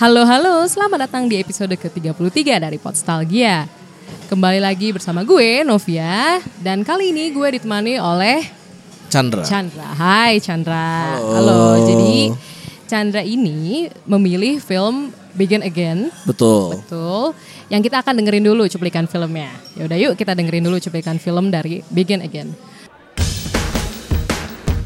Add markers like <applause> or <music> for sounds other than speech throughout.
Halo halo, selamat datang di episode ke-33 dari Podstalgia. Kembali lagi bersama gue Novia dan kali ini gue ditemani oleh Chandra. Chandra. Hai Chandra. Halo. Jadi Chandra ini memilih film Begin Again. Betul. Betul. Yang kita akan dengerin dulu cuplikan filmnya. Ya udah yuk kita dengerin dulu cuplikan film dari Begin Again.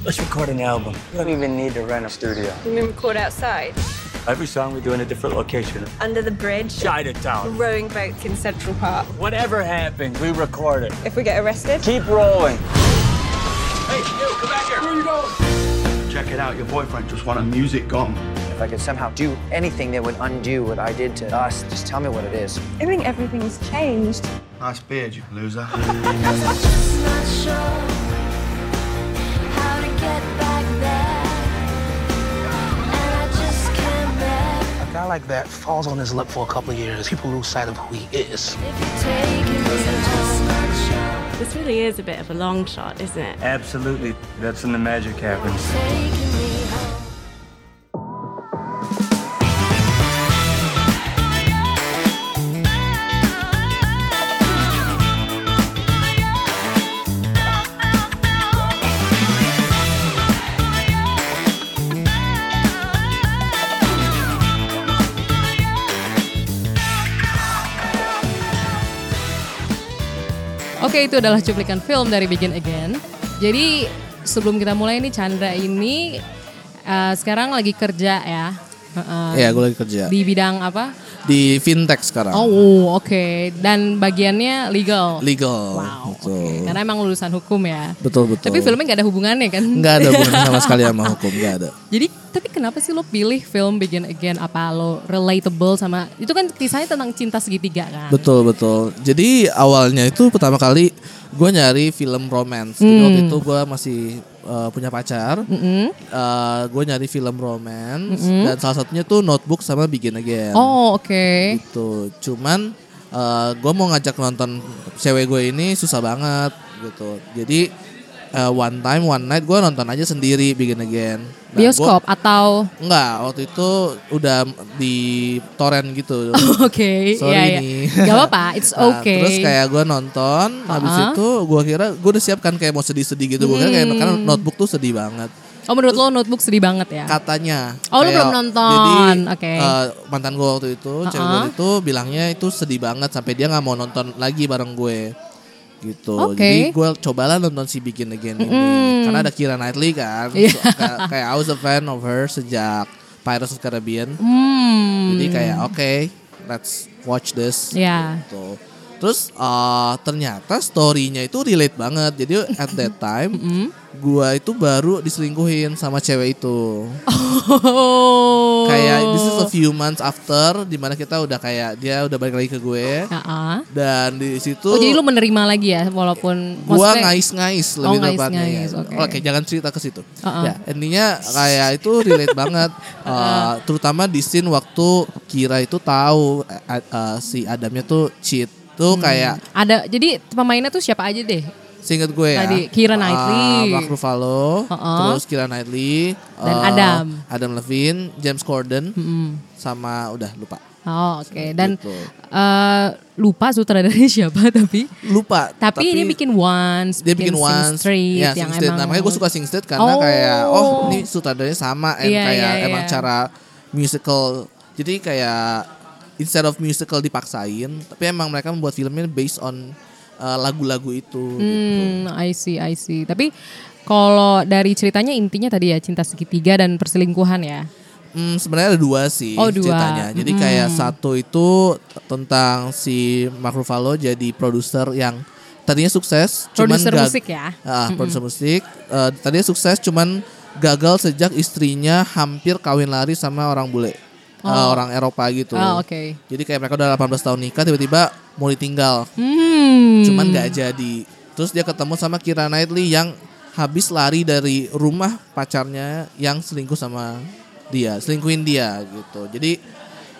Let's record an album. We don't even need to rent a studio. We can record outside, Every song we do in a different location. under the bridge, Chinatown. rowing boats in Central Park. Whatever happens, we record it. If we get arrested, Keep rolling. Hey, you, come back here. Where are you going? Check it out, your boyfriend just wanted music gone. If I could somehow do anything that would undo what I did to us, just tell me what it is. I think everything's changed. Nice beard, you loser. <laughs> guy like that falls on his lip for a couple of years. People lose sight of who he is. if you're taking me. I'm just not sure. This really is a bit of a long shot, isn't it? Absolutely. That's when the magic happens. Oke itu adalah cuplikan film dari Begin Again. Jadi sebelum kita mulai nih Chandra ini eh, sekarang lagi kerja ya. Heeh. Iya, gue lagi kerja Di bidang apa? di fintech sekarang. Oh oke. Dan bagiannya legal. Legal. Wow. Oke. Karena emang lulusan hukum ya. Betul betul. Tapi filmnya nggak ada hubungannya kan? nggak ada hubungan sama sekali <laughs> sama hukum, nggak ada. Jadi tapi kenapa sih lo pilih film Begin Again? Apa lo relatable sama itu kan kisahnya tentang cinta segitiga kan? Betul betul. Jadi awalnya itu pertama kali gue nyari film romance. Jadi Hmm. waktu itu gue masih uh, punya pacar. gue nyari film romance dan salah satunya tuh Notebook sama Begin Again. Oh oke. gitu cuman gue mau ngajak nonton cewek gue ini susah banget gitu jadi eh, one time one night gue nonton aja sendiri Begin Again Nah, Bioskop atau gua- enggak waktu itu udah di torrent gitu <laughs> Oke, Sorry iya, iya. nih. Gak apa-apa, it's Nah, okay. terus kayak gue nonton habis Uh-uh. itu gue kira gue udah siapkan kayak mau sedih-sedih gitu gue kira kayak karena notebook tuh sedih banget Oh menurut lo notebook sedih banget ya? katanya. Oh, lu Kayak- belum nonton. Jadi Oke. eh, mantan gue waktu itu, cewek gue Uh-uh. itu bilangnya itu sedih banget sampai dia nggak mau nonton lagi bareng gue. Gitu. Oke. Jadi gue cobalah nonton si Begin Again ini. Karena ada Kira Knightley kan. So, kayak, kayak I was a fan of her sejak Pirates of Caribbean. Hmm. Jadi kayak oke, let's watch this. Ya. Gitu. Terus eh, ternyata story-nya itu relate banget. Jadi at that <laughs> time gua itu baru diselingkuhin sama cewek itu. Oh. Kayak this is a few months after di mana kita udah kayak dia udah balik lagi ke gue Uh-uh. dan di situ Oh jadi lu menerima lagi ya walaupun gua ngais-ngais Oh, lebih tepatnya ngais-ngais, ya. oke. Oke, jangan cerita ke situ. Uh-uh. Ya, intinya kayak itu relate <laughs> banget Uh, terutama di scene waktu Kira itu tahu eh, eh, si Adamnya tuh cheat. Tuh kayak ada jadi pemainnya tuh siapa aja deh? Seinget gue ya. Tadi, Keira Knightley. Uh, Mark Ruffalo. Uh-uh. Terus Kira Knightley. Dan uh, Adam. Adam Levine. James Corden. Mm. Sama udah lupa. Oh oke dan Gitu. eh, lupa sutradaranya <laughs> siapa tapi Lupa. tapi, ini bikin once dia bikin Sing once Street ya, yang Sing Street. emang Nah, makanya gue suka Sing Street karena Oh. kayak oh ini sutradaranya sama and Iya, kayak iya, emang iya. cara musical jadi kayak instead of musical dipaksain tapi emang mereka membuat filmnya based on uh, lagu-lagu itu gitu. Hmm, I see, I see. Tapi kalau dari ceritanya intinya tadi ya cinta segitiga dan perselingkuhan ya. Hmm, sebenarnya ada dua sih Oh, dua. ceritanya. Jadi kayak satu itu tentang si Mark Ruffalo jadi produser yang tadinya sukses, Produser cuman musik ya. Ah, produser musik. Eh, tadinya sukses, cuman gagal sejak istrinya hampir kawin lari sama orang bule, Eh, orang Eropa gitu. Oh, oke. Jadi kayak mereka udah 18 tahun nikah, tiba-tiba mau ditinggal, Hmm. cuman nggak jadi. Terus dia ketemu sama Kira Knightley yang habis lari dari rumah pacarnya yang selingkuh sama dia, selingkuhin dia gitu. Jadi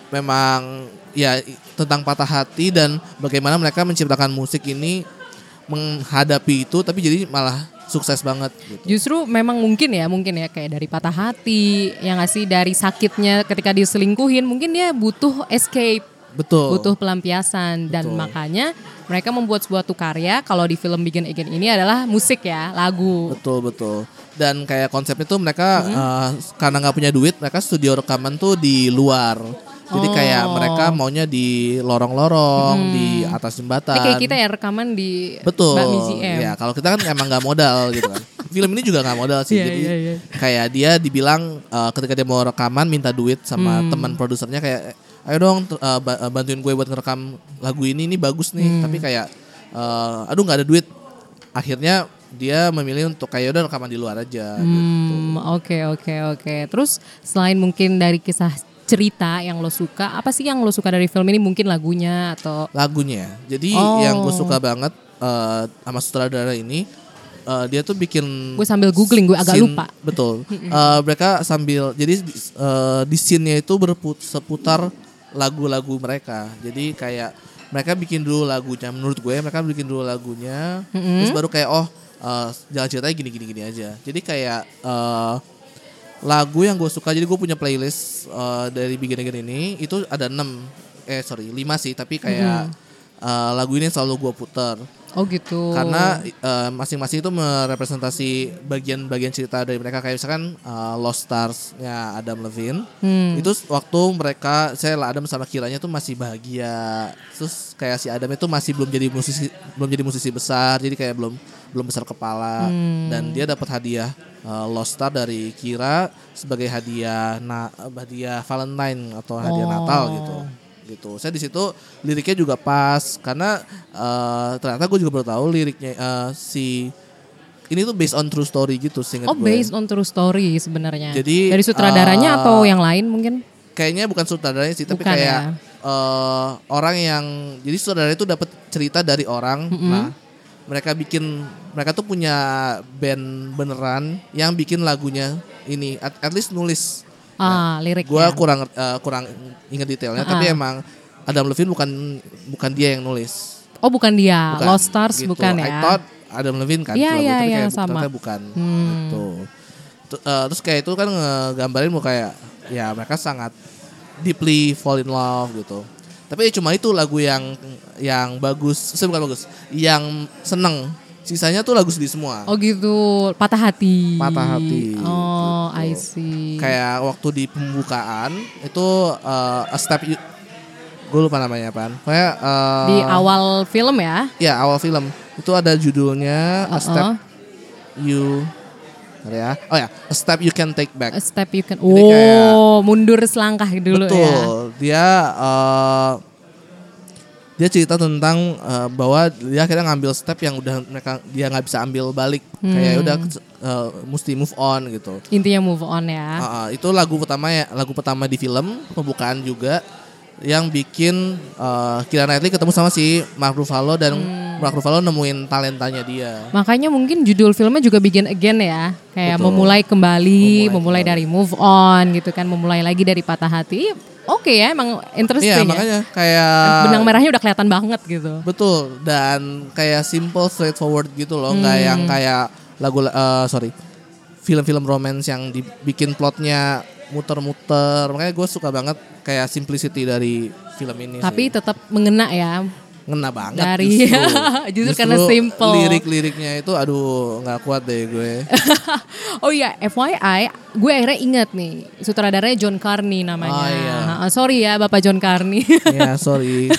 memang ya tentang patah hati dan bagaimana mereka menciptakan musik ini menghadapi itu tapi jadi malah sukses banget gitu. Justru memang mungkin ya, mungkin ya kayak dari patah hati, yang ngasih dari sakitnya ketika diselingkuhin, mungkin dia butuh escape, Betul. butuh pelampiasan dan Betul. makanya mereka membuat sebuah karya kalau di film Begin Again ini adalah musik ya, lagu. Betul betul. Dan kayak konsepnya tuh mereka Mm-hmm. eh, karena nggak punya duit, mereka studio rekaman tuh di luar. Jadi kayak Oh. mereka maunya di lorong-lorong, di atas jembatan. Ini kayak kita ya rekaman di Betul. Mbak MZM. Ya, kalau kita kan emang nggak modal gitu kan. <laughs> Film ini juga nggak modal sih. Iya, Jadi iya, iya. kayak dia dibilang eh, ketika dia mau rekaman minta duit sama Hmm. teman produsernya kayak ayo dong eh, bantuin gue buat ngerekam lagu ini ini bagus nih. Hmm. Tapi kayak eh, aduh nggak ada duit. Akhirnya dia memilih untuk kayak udah rekaman di luar aja gitu. Hmm, oke oke oke. Terus selain mungkin dari kisah cerita yang lo suka, apa sih yang lo suka dari film ini? Mungkin lagunya atau lagunya. Jadi Oh. yang gue suka banget eh, sama sutradara ini eh, dia tuh bikin gue sambil googling gue agak scene- lupa. Betul. <laughs> Eh, mereka sambil jadi eh, di scene-nya itu berput seputar lagu-lagu mereka. Jadi kayak mereka bikin dulu lagunya menurut gue mereka bikin dulu lagunya terus baru kayak oh eh, jalan ceritanya gini gini gini aja. Jadi kayak eh, lagu yang gue suka jadi gue punya playlist eh, dari Begin Again ini itu ada 6 eh sorry 5 sih tapi kayak eh, lagu ini selalu gue puter Oh gitu. karena eh, masing-masing itu merepresentasi bagian-bagian cerita dari mereka. Kayak misalkan eh, Lost Stars-nya Adam Levine. Hmm. itu waktu mereka saya lah Adam sama Kiranya tuh masih bahagia. Terus kayak si Adam itu masih belum jadi musisi belum jadi musisi besar jadi kayak belum belum besar kepala Hmm. dan dia dapat hadiah eh, Lost Star dari Kira sebagai hadiah na hadiah Valentine atau hadiah Oh. Natal gitu gitu. Saya di situ liriknya juga pas karena eh, ternyata gue juga baru tahu liriknya eh, si ini tuh based on true story gitu seingat Oh gue. based on true story sebenarnya. Jadi, dari sutradaranya uh, atau yang lain mungkin? Kayaknya bukan sutradaranya sih, tapi Bukan kayak ya? eh, orang yang jadi sutradara itu dapat cerita dari orang. Nah, mereka bikin mereka tuh punya band beneran yang bikin lagunya ini at, at least nulis. Ah liriknya. Gua kurang eh, kurang ingat detailnya, tapi Uh-uh. emang Adam Levine bukan bukan dia yang nulis. Oh bukan dia, Bukan, Lost Stars gitu. bukan I ya? thought Adam Levine kan Iya, lagu iya, itu, tapi iya, kayak sama. ternyata bukan Hmm. gitu. Tu- eh, terus kayak itu kan ngegambarin mau kayak ya mereka sangat deeply fall in love gitu. Tapi ya cuma itu lagu yang yang bagus, saya bukan bagus, yang seneng. Sisanya tuh lagu sedih semua. Oh gitu, patah hati. Patah hati, Oh, gitu. I see. Kayak waktu di pembukaan itu eh, a step you, gue lupa namanya apaan. Kayak eh, di awal film ya. ya awal film itu ada judulnya A Uh-uh. Step You Bentar ya. Oh ya, A Step You Can Take Back. A step you can. Jadi Oh, kayak- mundur selangkah dulu ya. Betul. Dia eh, dia cerita tentang eh, bahwa dia akhirnya ngambil step yang udah mereka dia nggak bisa ambil balik. Hmm. Kayak udah eh, mesti move on gitu. Intinya move on ya. Ah, ah, itu lagu pertama ya, lagu pertama di film pembukaan juga yang bikin eh, Keira Knightley ketemu sama si Mark Ruffalo dan Hmm. Mark Ruffalo nemuin talentanya dia. Makanya mungkin judul filmnya juga Begin Again ya. Kayak Betul. memulai kembali, Memulai memulai, dari move on gitu kan, memulai lagi dari patah hati. Oke ya, emang interesting Iya ya. makanya kayak Benang merahnya udah kelihatan banget gitu. betul dan kayak simple straightforward gitu loh, nggak Hmm. yang kayak lagu eh, sorry film-film romance yang dibikin plotnya muter-muter. Makanya gue suka banget kayak simplicity dari film ini. Tapi sih. tetap mengena ya. Ngena banget dari- <laughs> justru. justru karena simple. Lirik-liriknya itu aduh nggak kuat deh gue. <laughs> oh iya, FYI, gue akhirnya ingat nih, sutradaranya John Carney namanya. Oh, iya. Ha, sorry ya Bapak John Carney. ya <laughs> sorry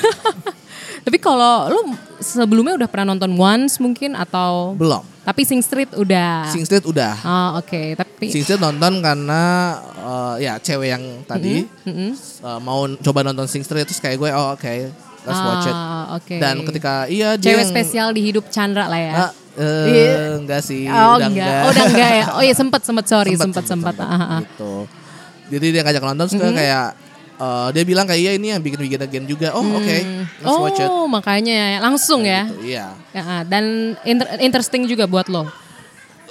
Tapi kalau lu sebelumnya udah pernah nonton Once mungkin atau belum. tapi Sing Street udah. Sing Street udah. Oh, oke, tapi Sing Street nonton karena eh, ya cewek yang tadi Mm-hmm, eh, mau coba nonton Sing Street terus kayak gue oh oke let's watch it. Ah, oke. Dan ketika iya dia cewek yang- spesial di hidup Chandra lah ya. Ah, eh, Iya. enggak sih, oh udah enggak. oh udah enggak ya. Oh iya <laughs> sempat sempat sorry Sempet, sempat sempat. sempet, Ah, ah. gitu. Jadi dia ngajak nonton terus kayak eh, dia bilang kayak iya ini yang bikin bikin again juga. Oh oke, let's watch it. Oh makanya langsung ya. Gitu, Iya. Ya, ah, dan inter- interesting juga buat lo.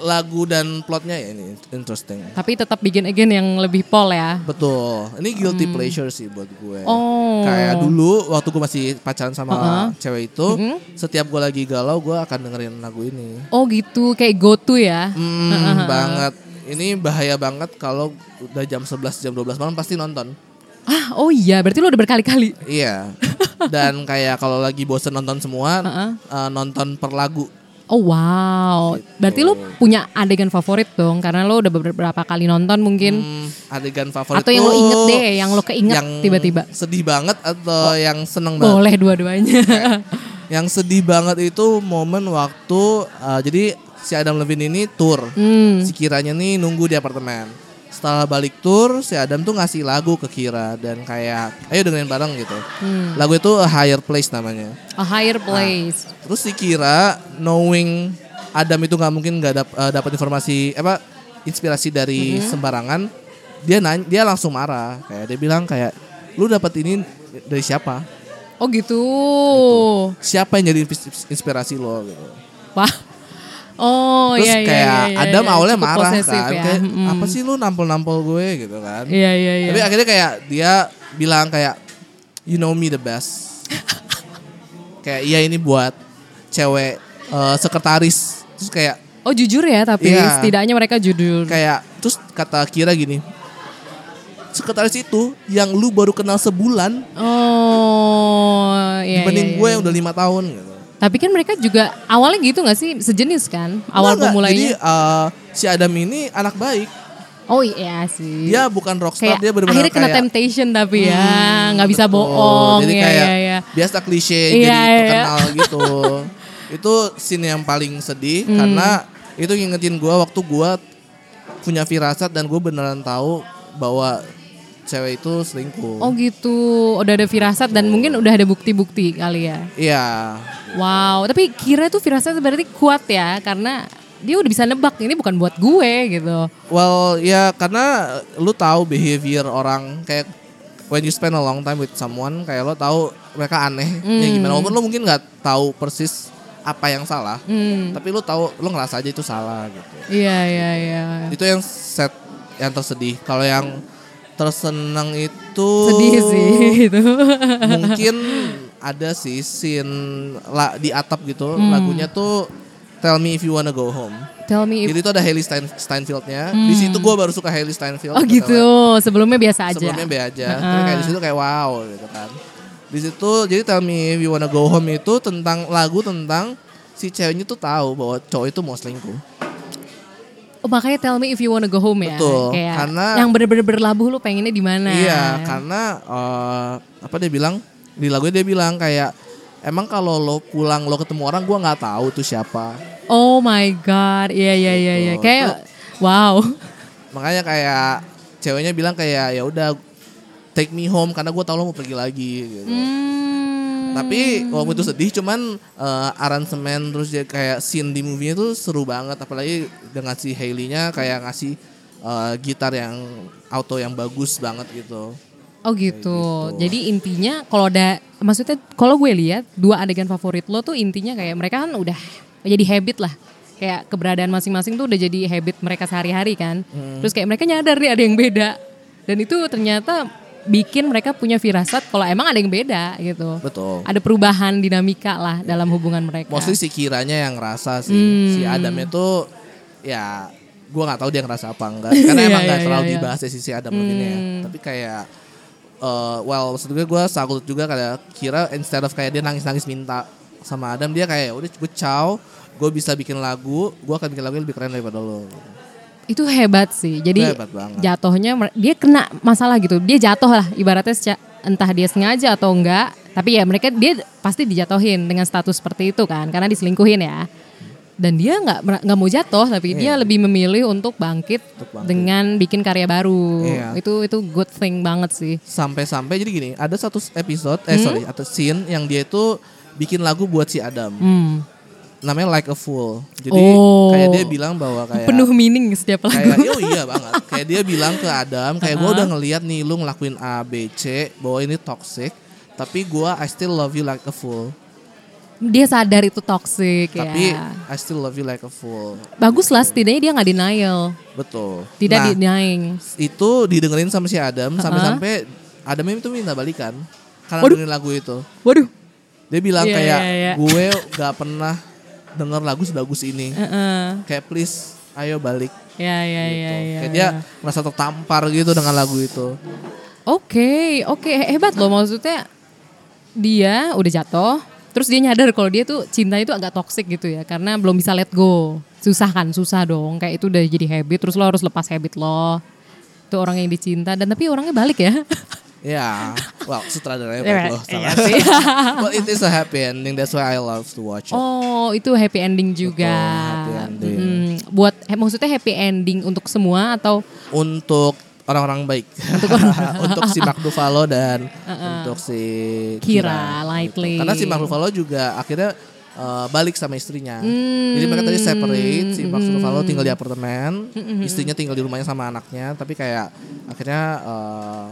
Lagu dan plotnya ya ini interesting. Tapi tetap bikin again yang lebih pol ya. Betul. Ini guilty pleasure sih buat gue. Hmm. Oh. Kayak dulu waktu gue masih pacaran sama Uh-uh. cewek itu, setiap gue lagi galau gue akan dengerin lagu ini. Oh gitu, kayak go to ya. Hmm, banget. Ini bahaya banget kalau udah jam 11 jam 12 malam pasti nonton. Ah, oh iya, berarti lo udah berkali-kali. Iya. Dan kayak kalau lagi bosen nonton semua, Uh-uh. eh, nonton per lagu. Oh wow, Gitu. berarti lo punya adegan favorit dong, karena lo udah beberapa kali nonton mungkin. Hmm, adegan favorit Atau yang lo inget deh, yang lo keinget yang tiba-tiba. Sedih banget atau yang seneng banget? Boleh dua-duanya. Yang sedih banget itu momen waktu uh, jadi si Adam Levine ini tour. Hmm. Si Kiranya nih nunggu di apartemen. Setelah balik tour, si Adam tuh ngasih lagu ke Kira dan kayak ayo dengerin bareng gitu. Hmm. Lagu itu A Higher Place namanya. A higher place. Terus si Kira knowing Adam itu nggak mungkin nggak dap, uh, dapat informasi apa inspirasi dari Mm-hmm. sembarangan, dia nanya, dia langsung marah kayak dia bilang kayak lu dapat ini dari siapa? Oh gitu. Siapa yang jadi ins- inspirasi lo gitu. Wah. Oh Terus iya iya. kayak iya, Adam iya. awalnya marah kan, ya. kayak Mm-mm. apa sih lu nampol-nampol gue gitu kan. Iya iya iya. Tapi akhirnya kayak dia bilang kayak you know me the best. <laughs> kayak iya ini buat cewek eh, sekretaris. Terus kayak Oh jujur ya tapi Iya. setidaknya mereka jujur. kayak terus kata Kira gini. Sekretaris itu yang lu baru kenal sebulan Oh iya dibanding iya, gue iya. yang udah lima tahun gitu. Tapi kan mereka juga awalnya gitu gak sih? Sejenis kan? Awal Enggak, enggak. Jadi pemulainya. eh, si Adam ini anak baik. oh iya sih. Dia bukan rockstar, kayak dia benar-benar akhirnya kena kayak temptation tapi ya Hmm, nggak bisa betul. bohong Jadi ya kayak ya ya. biasa klise Iya, jadi iya. terkenal gitu. <laughs> Itu scene yang paling sedih Hmm. karena itu ngingetin gua waktu gua punya firasat dan gue beneran tahu bahwa cewek itu selingkuh. Oh gitu, udah ada firasat dan mungkin udah ada bukti-bukti kali ya. Iya. Wow, tapi kira tuh firasat berarti kuat ya karena dia udah bisa nebak ini bukan buat gue gitu. Well, ya karena lu tahu behavior orang kayak when you spend a long time with someone kayak lo tahu mereka aneh ya Hmm. gimana walaupun lo mungkin nggak tahu persis apa yang salah Hmm. tapi lo tahu lo ngerasa aja itu salah gitu Iya iya iya. itu yang set yang tersedih kalau yang tersenang itu Sedih sih itu. <laughs> mungkin ada sih scene la, di atap gitu Hmm. lagunya tuh Tell Me If You Wanna Go Home Tell me if jadi itu ada Hailey Stein, Steinfeldnya di situ gue baru suka Hailey Steinfeld Oh pertama. gitu, sebelumnya biasa aja. sebelumnya be aja Heeh. tapi kayak di situ kayak wow gitu kan di situ jadi Tell Me If You Wanna Go Home itu tentang lagu tentang si ceweknya tuh tahu bahwa cowok itu mau selingkuh Oh makanya tell me if you wanna go home ya. Betul, Kayak karena- yang bener-bener berlabuh lu pengennya di mana? Iya, karena eh, apa dia bilang di lagunya dia bilang kayak emang kalau lo pulang lo ketemu orang gua nggak tahu tuh siapa. Oh my god, iya iya iya iya. Gitu. Kayak wow. Makanya kayak ceweknya bilang kayak ya udah take me home karena gua tahu lo mau pergi lagi gitu. Hmm. Tapi walaupun itu sedih cuman eh, aransemen terus dia kayak scene di movie itu seru banget apalagi dengan si Hailey-nya kayak ngasih eh, gitar yang auto yang bagus banget gitu. Oh gitu. gitu. Jadi intinya kalau ada maksudnya kalau gue lihat dua adegan favorit lo tuh intinya kayak mereka kan udah jadi habit lah. Kayak keberadaan masing-masing tuh udah jadi habit mereka sehari-hari kan. Hmm. Terus kayak mereka nyadar nih ada yang beda. Dan itu ternyata bikin mereka punya firasat kalau emang ada yang beda gitu. Betul. Ada perubahan dinamika lah dalam hubungan mereka. Mostly si Kiranya yang ngerasa sih. Hmm. Si Adamnya tuh ya gua nggak tahu dia ngerasa apa enggak. <laughs> Karena Iya, emang nggak iya, terlalu iya. dibahas ya sisi Adam Levine ya. Hmm. Tapi kayak eh well maksud gue gue salut juga kayak kira instead of kayak dia nangis-nangis minta sama Adam dia kayak udah gue ciao gue bisa bikin lagu gue akan bikin lagu yang lebih keren daripada lo Itu hebat sih. Jadi Hebat jatuhnya dia kena masalah gitu. Dia jatuh lah ibaratnya seca- entah dia sengaja atau enggak. Tapi ya mereka dia pasti dijatuhin dengan status seperti itu kan karena diselingkuhin ya. Dan dia nggak nggak mau jatuh tapi dia lebih memilih untuk bangkit, Iya. Untuk bangkit. dengan bikin karya baru. Iya. Itu itu good thing banget sih. sampai-sampai jadi gini ada satu episode Hmm? eh sorry atau scene yang dia itu bikin lagu buat si Adam Hmm. Namanya Like a Fool jadi Oh. kayak dia bilang bahwa kayak Penuh meaning setiap lagu. kayak oh iya banget kayak dia bilang ke Adam kayak gue udah ngeliat nih lu ngelakuin A B C bahwa ini toxic tapi gue I still love you like a fool dia sadar itu toxic Tapi ya. I still love you like a fool. Bagus lah setidaknya dia nggak denial. Betul. Tidak Nah, denying. itu didengerin sama si Adam sampai-sampai Adam itu minta balikan karena Waduh. dengerin lagu itu. Waduh. Dia bilang Iya, kayak iya, iya. gue gak pernah denger lagu sebagus ini. Heeh. Kayak please ayo balik. Ya ya ya gitu. ya. Kayak ya. dia merasa tertampar gitu dengan lagu itu. Oke, oke hebat loh maksudnya dia udah jatuh, terus dia nyadar kalau dia tuh cinta itu agak toxic gitu ya, karena belum bisa let go. Susah kan, susah dong. Kayak itu udah jadi habit, terus lo harus lepas habit lo. Itu orang yang dicinta dan tapi orangnya balik ya. <laughs> Ya, well sutradaranya Iya, iya salah. sih. <laughs> But it is a happy ending. That's why I love to watch it. Oh, itu happy ending juga. happy ending. Mm, buat maksudnya happy ending untuk semua atau Untuk orang-orang baik. Untuk, <laughs> si Mark Ruffalo dan untuk si Kira, gitu. Lightly. Karena si Mark Ruffalo juga akhirnya uh, balik sama istrinya. Hmm, Jadi mereka tadi separate, si Mark Ruffalo tinggal di apartemen, istrinya tinggal di rumahnya sama anaknya, tapi kayak akhirnya uh,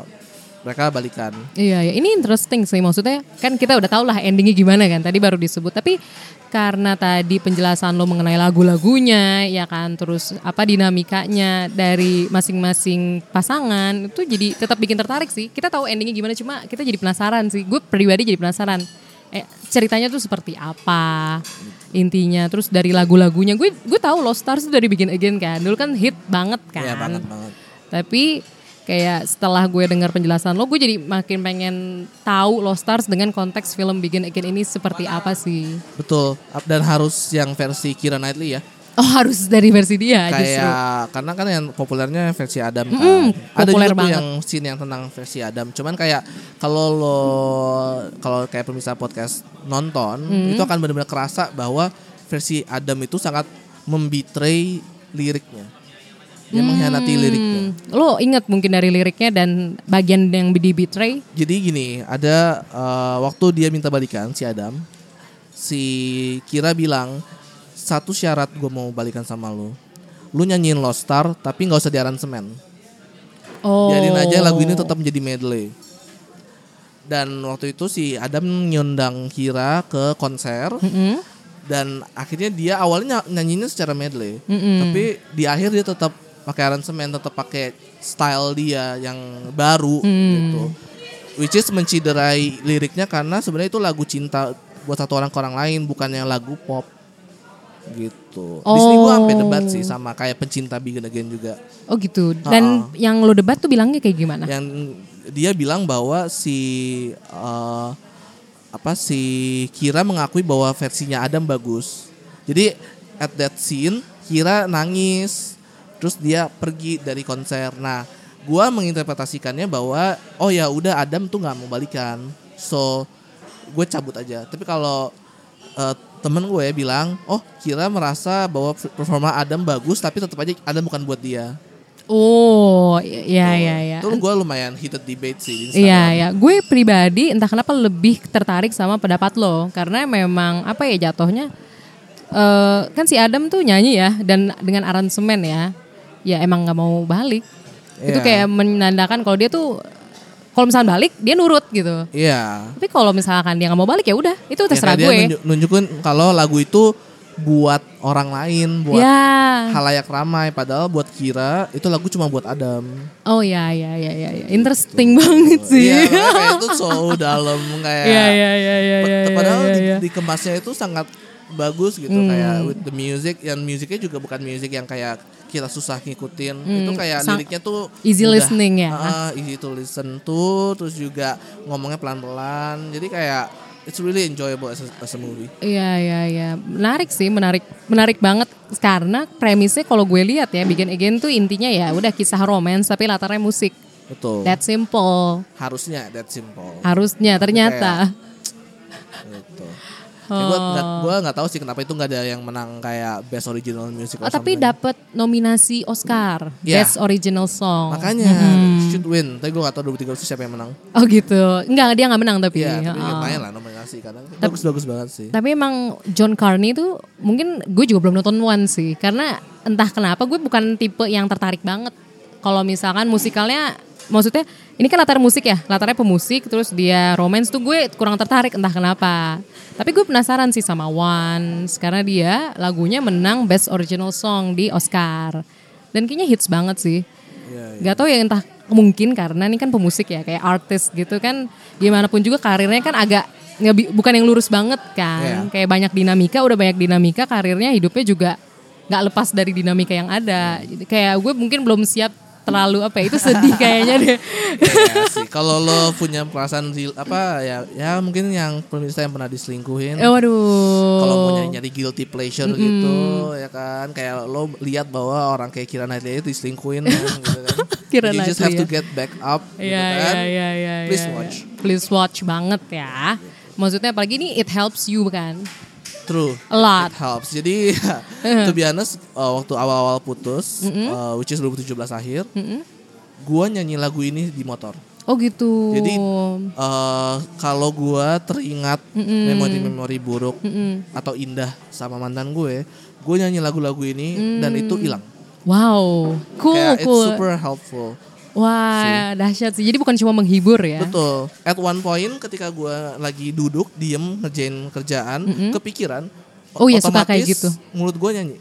mereka balikan. Iya, ya. ini interesting sih. Maksudnya kan kita udah tahu lah endingnya gimana kan. Tadi baru disebut. Tapi karena tadi penjelasan lo mengenai lagu-lagunya, ya kan, terus apa dinamikanya dari masing-masing pasangan itu jadi tetap bikin tertarik sih. Kita tahu endingnya gimana, cuma kita jadi penasaran sih. Gue pribadi jadi penasaran. Eh, ceritanya tuh seperti apa intinya terus dari lagu-lagunya gue gue tahu Lost Stars itu dari Begin Again kan dulu kan hit banget kan Iya banget banget. tapi kayak setelah gue dengar penjelasan lo, gue jadi makin pengen tahu Lost Stars dengan konteks film Begin Again ini seperti apa sih? Betul. Dan harus yang versi Kira Knightley ya. Oh harus dari versi dia justru. kayak karena kan yang populernya versi Adam kan. Mm-mm, Ada populer juga banget. yang scene yang tentang versi Adam. Cuman kayak kalau lo kalau kayak pemirsa podcast nonton Mm. itu akan benar-benar kerasa bahwa versi Adam itu sangat membetray liriknya. Dia mengkhianati liriknya. Hmm, lo ingat mungkin dari liriknya dan bagian yang di betray? Jadi gini, ada eh, waktu dia minta balikan si Adam, si Kira bilang satu syarat gue mau balikan sama lu, lu nyanyiin Lost Star tapi nggak usah di aransemen. Oh. Biarin aja lagu ini tetap menjadi medley. Dan waktu itu si Adam nyundang Kira ke konser Mm-mm. dan akhirnya dia awalnya ny- nyanyinya secara medley, Mm-mm. tapi di akhir dia tetap pakai aransemen, tetap pakai style dia yang baru Hmm. gitu. Which is menciderai liriknya karena sebenarnya itu lagu cinta buat satu orang ke orang lain, bukannya lagu pop gitu. Di sini gue sampai debat sih sama kayak pencinta Begin Again juga. Oh gitu. Dan yang lo debat tuh bilangnya kayak gimana? yang dia bilang bahwa si eh, apa si Kira mengakui bahwa versinya Adam bagus. Jadi at that scene Kira nangis, terus dia pergi dari konser. Nah, gua menginterpretasikannya bahwa oh ya udah Adam tuh nggak mau balikan, so gue cabut aja. Tapi kalau eh, temen gue bilang, oh Kira merasa bahwa performa Adam bagus, tapi tetap aja Adam bukan buat dia. Oh, iya iya iya. Itu gue lumayan heated debate sih di Instagram. Iya ya, gue pribadi entah kenapa lebih tertarik sama pendapat lo karena memang apa ya jatuhnya eh kan si Adam tuh nyanyi ya dan dengan aransemen ya, ya emang nggak mau balik. Itu Iya. kayak menandakan kalau dia tuh kalau misalnya balik dia nurut gitu. Iya. Tapi kalau misalkan dia nggak mau balik ya udah itu Ya, terserah kayak gue. Dia nunjuk- nunjukin kalau lagu itu buat orang lain, buat Ya. halayak ramai. Padahal buat Kira itu lagu cuma buat Adam. Oh ya ya ya ya, ya. interesting banget sih. Iya, kayak itu so <laughs> dalam kayak. Iya iya iya iya iya. Padahal iya, di, iya. dikemasnya itu sangat bagus gitu Hmm. kayak with the music yang musiknya juga bukan musik yang kayak kita susah ngikutin itu kayak Hmm, sang- liriknya tuh easy udah, listening ya. ah, easy to listen to terus juga ngomongnya pelan-pelan jadi kayak it's really enjoyable as a, as a movie Iya iya iya, menarik sih, menarik menarik banget karena premisnya kalau gue lihat ya, Begin Again tuh intinya ya udah kisah romance tapi latarnya musik. betul That simple. harusnya that simple Harusnya ternyata. gitu. Ya, gue nggak gua nggak tahu sih kenapa itu nggak ada yang menang kayak best original music Oh, tapi dapat nominasi Oscar Iya. Best Original Song. makanya should win tapi gue nggak tahu 2013 siapa yang menang Oh gitu. Enggak, dia nggak menang tapi. Iya, tapi Oh. lumayan lah nominasi karena bagus-bagus banget sih. Tapi emang John Carney tuh mungkin gue juga belum nonton One sih. Karena entah kenapa gue bukan tipe yang tertarik banget. Kalau misalkan musikalnya maksudnya ini kan latar musik ya, latarnya pemusik terus dia romance tuh gue kurang tertarik entah kenapa. Tapi gue penasaran sih sama Once karena dia lagunya menang Best Original Song di Oscar. Dan kayaknya hits banget sih. Gak tau ya entah mungkin karena ini kan pemusik ya kayak artis gitu kan gimana pun juga karirnya kan agak nggak bukan yang lurus banget kan Iya. kayak banyak dinamika udah banyak dinamika karirnya hidupnya juga nggak lepas dari dinamika yang ada jadi kayak gue mungkin belum siap terlalu apa ya itu sedih kayaknya deh Iya sih. Kalau lo punya perasaan apa ya ya mungkin yang pemirsa yang pernah diselingkuhin. eh waduh Kalau mau nyari-nyari guilty pleasure gitu ya kan kayak lo lihat bahwa orang kayak Kira Knightley itu diselingkuhin kan, gitu kan. <laughs> You just have to get back up gitu Iya kan. iya iya iya. Please iya, watch. iya. Please watch banget ya. Maksudnya apalagi ini it helps you kan. True. A lot. It helps. Jadi <laughs> to be honest uh, waktu awal-awal putus uh, which is 2017 akhir, gua nyanyi lagu ini di motor. Oh gitu. Jadi uh, kalau gua teringat memori-memori buruk atau indah sama mantan gue, gue nyanyi lagu-lagu ini dan itu hilang. wow, cool Kayak cool. it's super helpful. Wah, dahsyat sih. Jadi bukan cuma menghibur ya. Betul. At one point ketika gua lagi duduk diem ngerjain kerjaan, kepikiran. Oh iya, suka kayak otomatis gitu. Mulut gue nyanyi.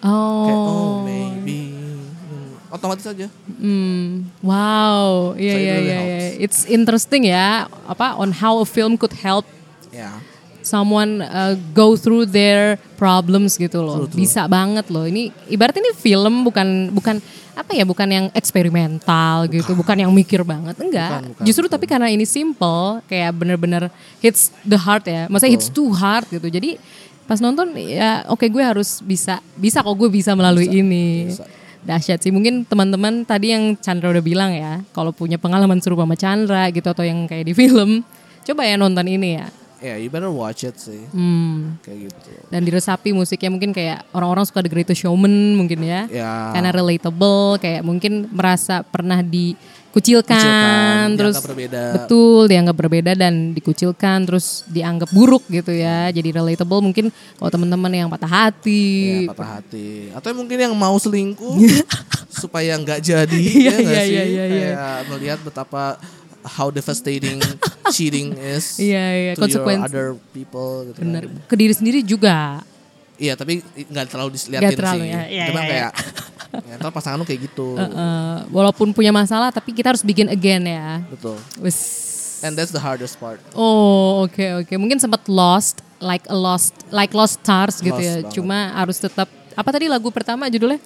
Oh. Kayak oh maybe. Hmm, Otomatis aja. Hmm, wow, iya iya iya. iya. It's interesting ya, apa on how a film could help Ya. Someone uh, go through their problems gitu loh. True, true. Bisa banget loh. Ini ibarat ini film bukan bukan apa ya, bukan yang eksperimental gitu, bukan yang mikir banget. Enggak. Bukan, bukan, Justru bukan. tapi karena ini simple, kayak bener-bener hits the heart ya. Maksudnya hits too hard gitu. Jadi pas nonton ya oke gue harus bisa bisa kok gue bisa melalui ini. bisa. Dahsyat sih. Mungkin teman-teman tadi yang Chandra udah bilang ya, kalau punya pengalaman serupa sama Chandra gitu atau yang kayak di film, coba ya nonton ini ya. Ya, you better watch it sih. Hmm. Kayak gitu. Dan diresapi musiknya mungkin kayak orang-orang suka The Greatest Showman mungkin ya. Ya. Karena relatable, kayak mungkin merasa pernah dikucilkan, Kucilkan, terus berbeda. betul dianggap berbeda dan dikucilkan, terus dianggap buruk gitu ya. Jadi relatable mungkin kalau teman-teman yang patah hati. Ya, patah hati. Atau mungkin yang mau selingkuh supaya nggak jadi <laughs> Iya, ya nggak iya, sih? iya, iya, iya. Kayak melihat betapa how devastating <laughs> cheating is Iya, iya, to your other people gitu Bener. kan. Ke diri sendiri juga. Iya, tapi nggak terlalu dilihatin Nggak terlalu sih. ya. Iya, Cuma iya, kayak ya, ntar pasangan lu kayak gitu. Eh, walaupun punya masalah, tapi kita harus begin again ya. Betul. Wes. And that's the hardest part. Oh oke oke mungkin sempat lost like a lost like lost stars gitu Lost ya. banget. Cuma harus tetap apa tadi lagu pertama judulnya?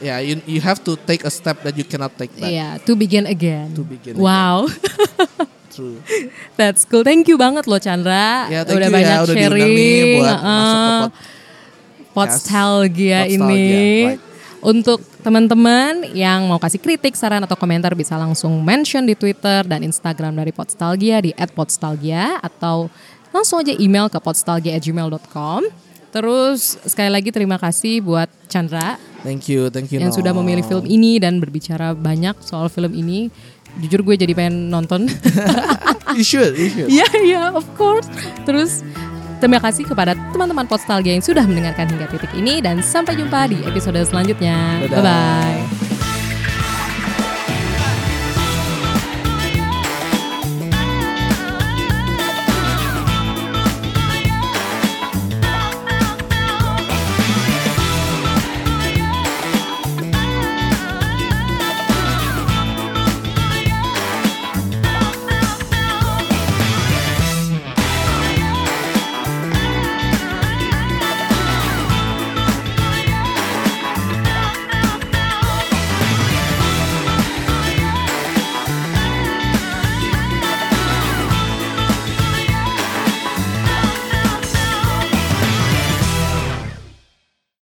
Ya, you, you have to take a step that you cannot take back. Iya, to begin again. To begin wow. <laughs> True. <laughs> That's cool. Thank you banget loh Chandra. Ya, thank udah you banyak ya udah sharing. nih buat Heeh. masuk ke Podstalgia Podstalgia, ini. right. Untuk teman-teman yang mau kasih kritik, saran atau komentar bisa langsung mention di Twitter dan Instagram dari Podstalgia di @podstalgia atau langsung aja email ke podstalgia@gmail.com. Terus sekali lagi terima kasih buat Chandra Thank you, thank you. yang sudah Nom. memilih film ini dan berbicara banyak soal film ini. Jujur gue jadi pengen nonton. <laughs> You should, you should. Iya, iya, of course. Terus terima kasih kepada teman-teman Postalgia yang sudah mendengarkan hingga titik ini dan sampai jumpa di episode selanjutnya. Dadah. Bye bye.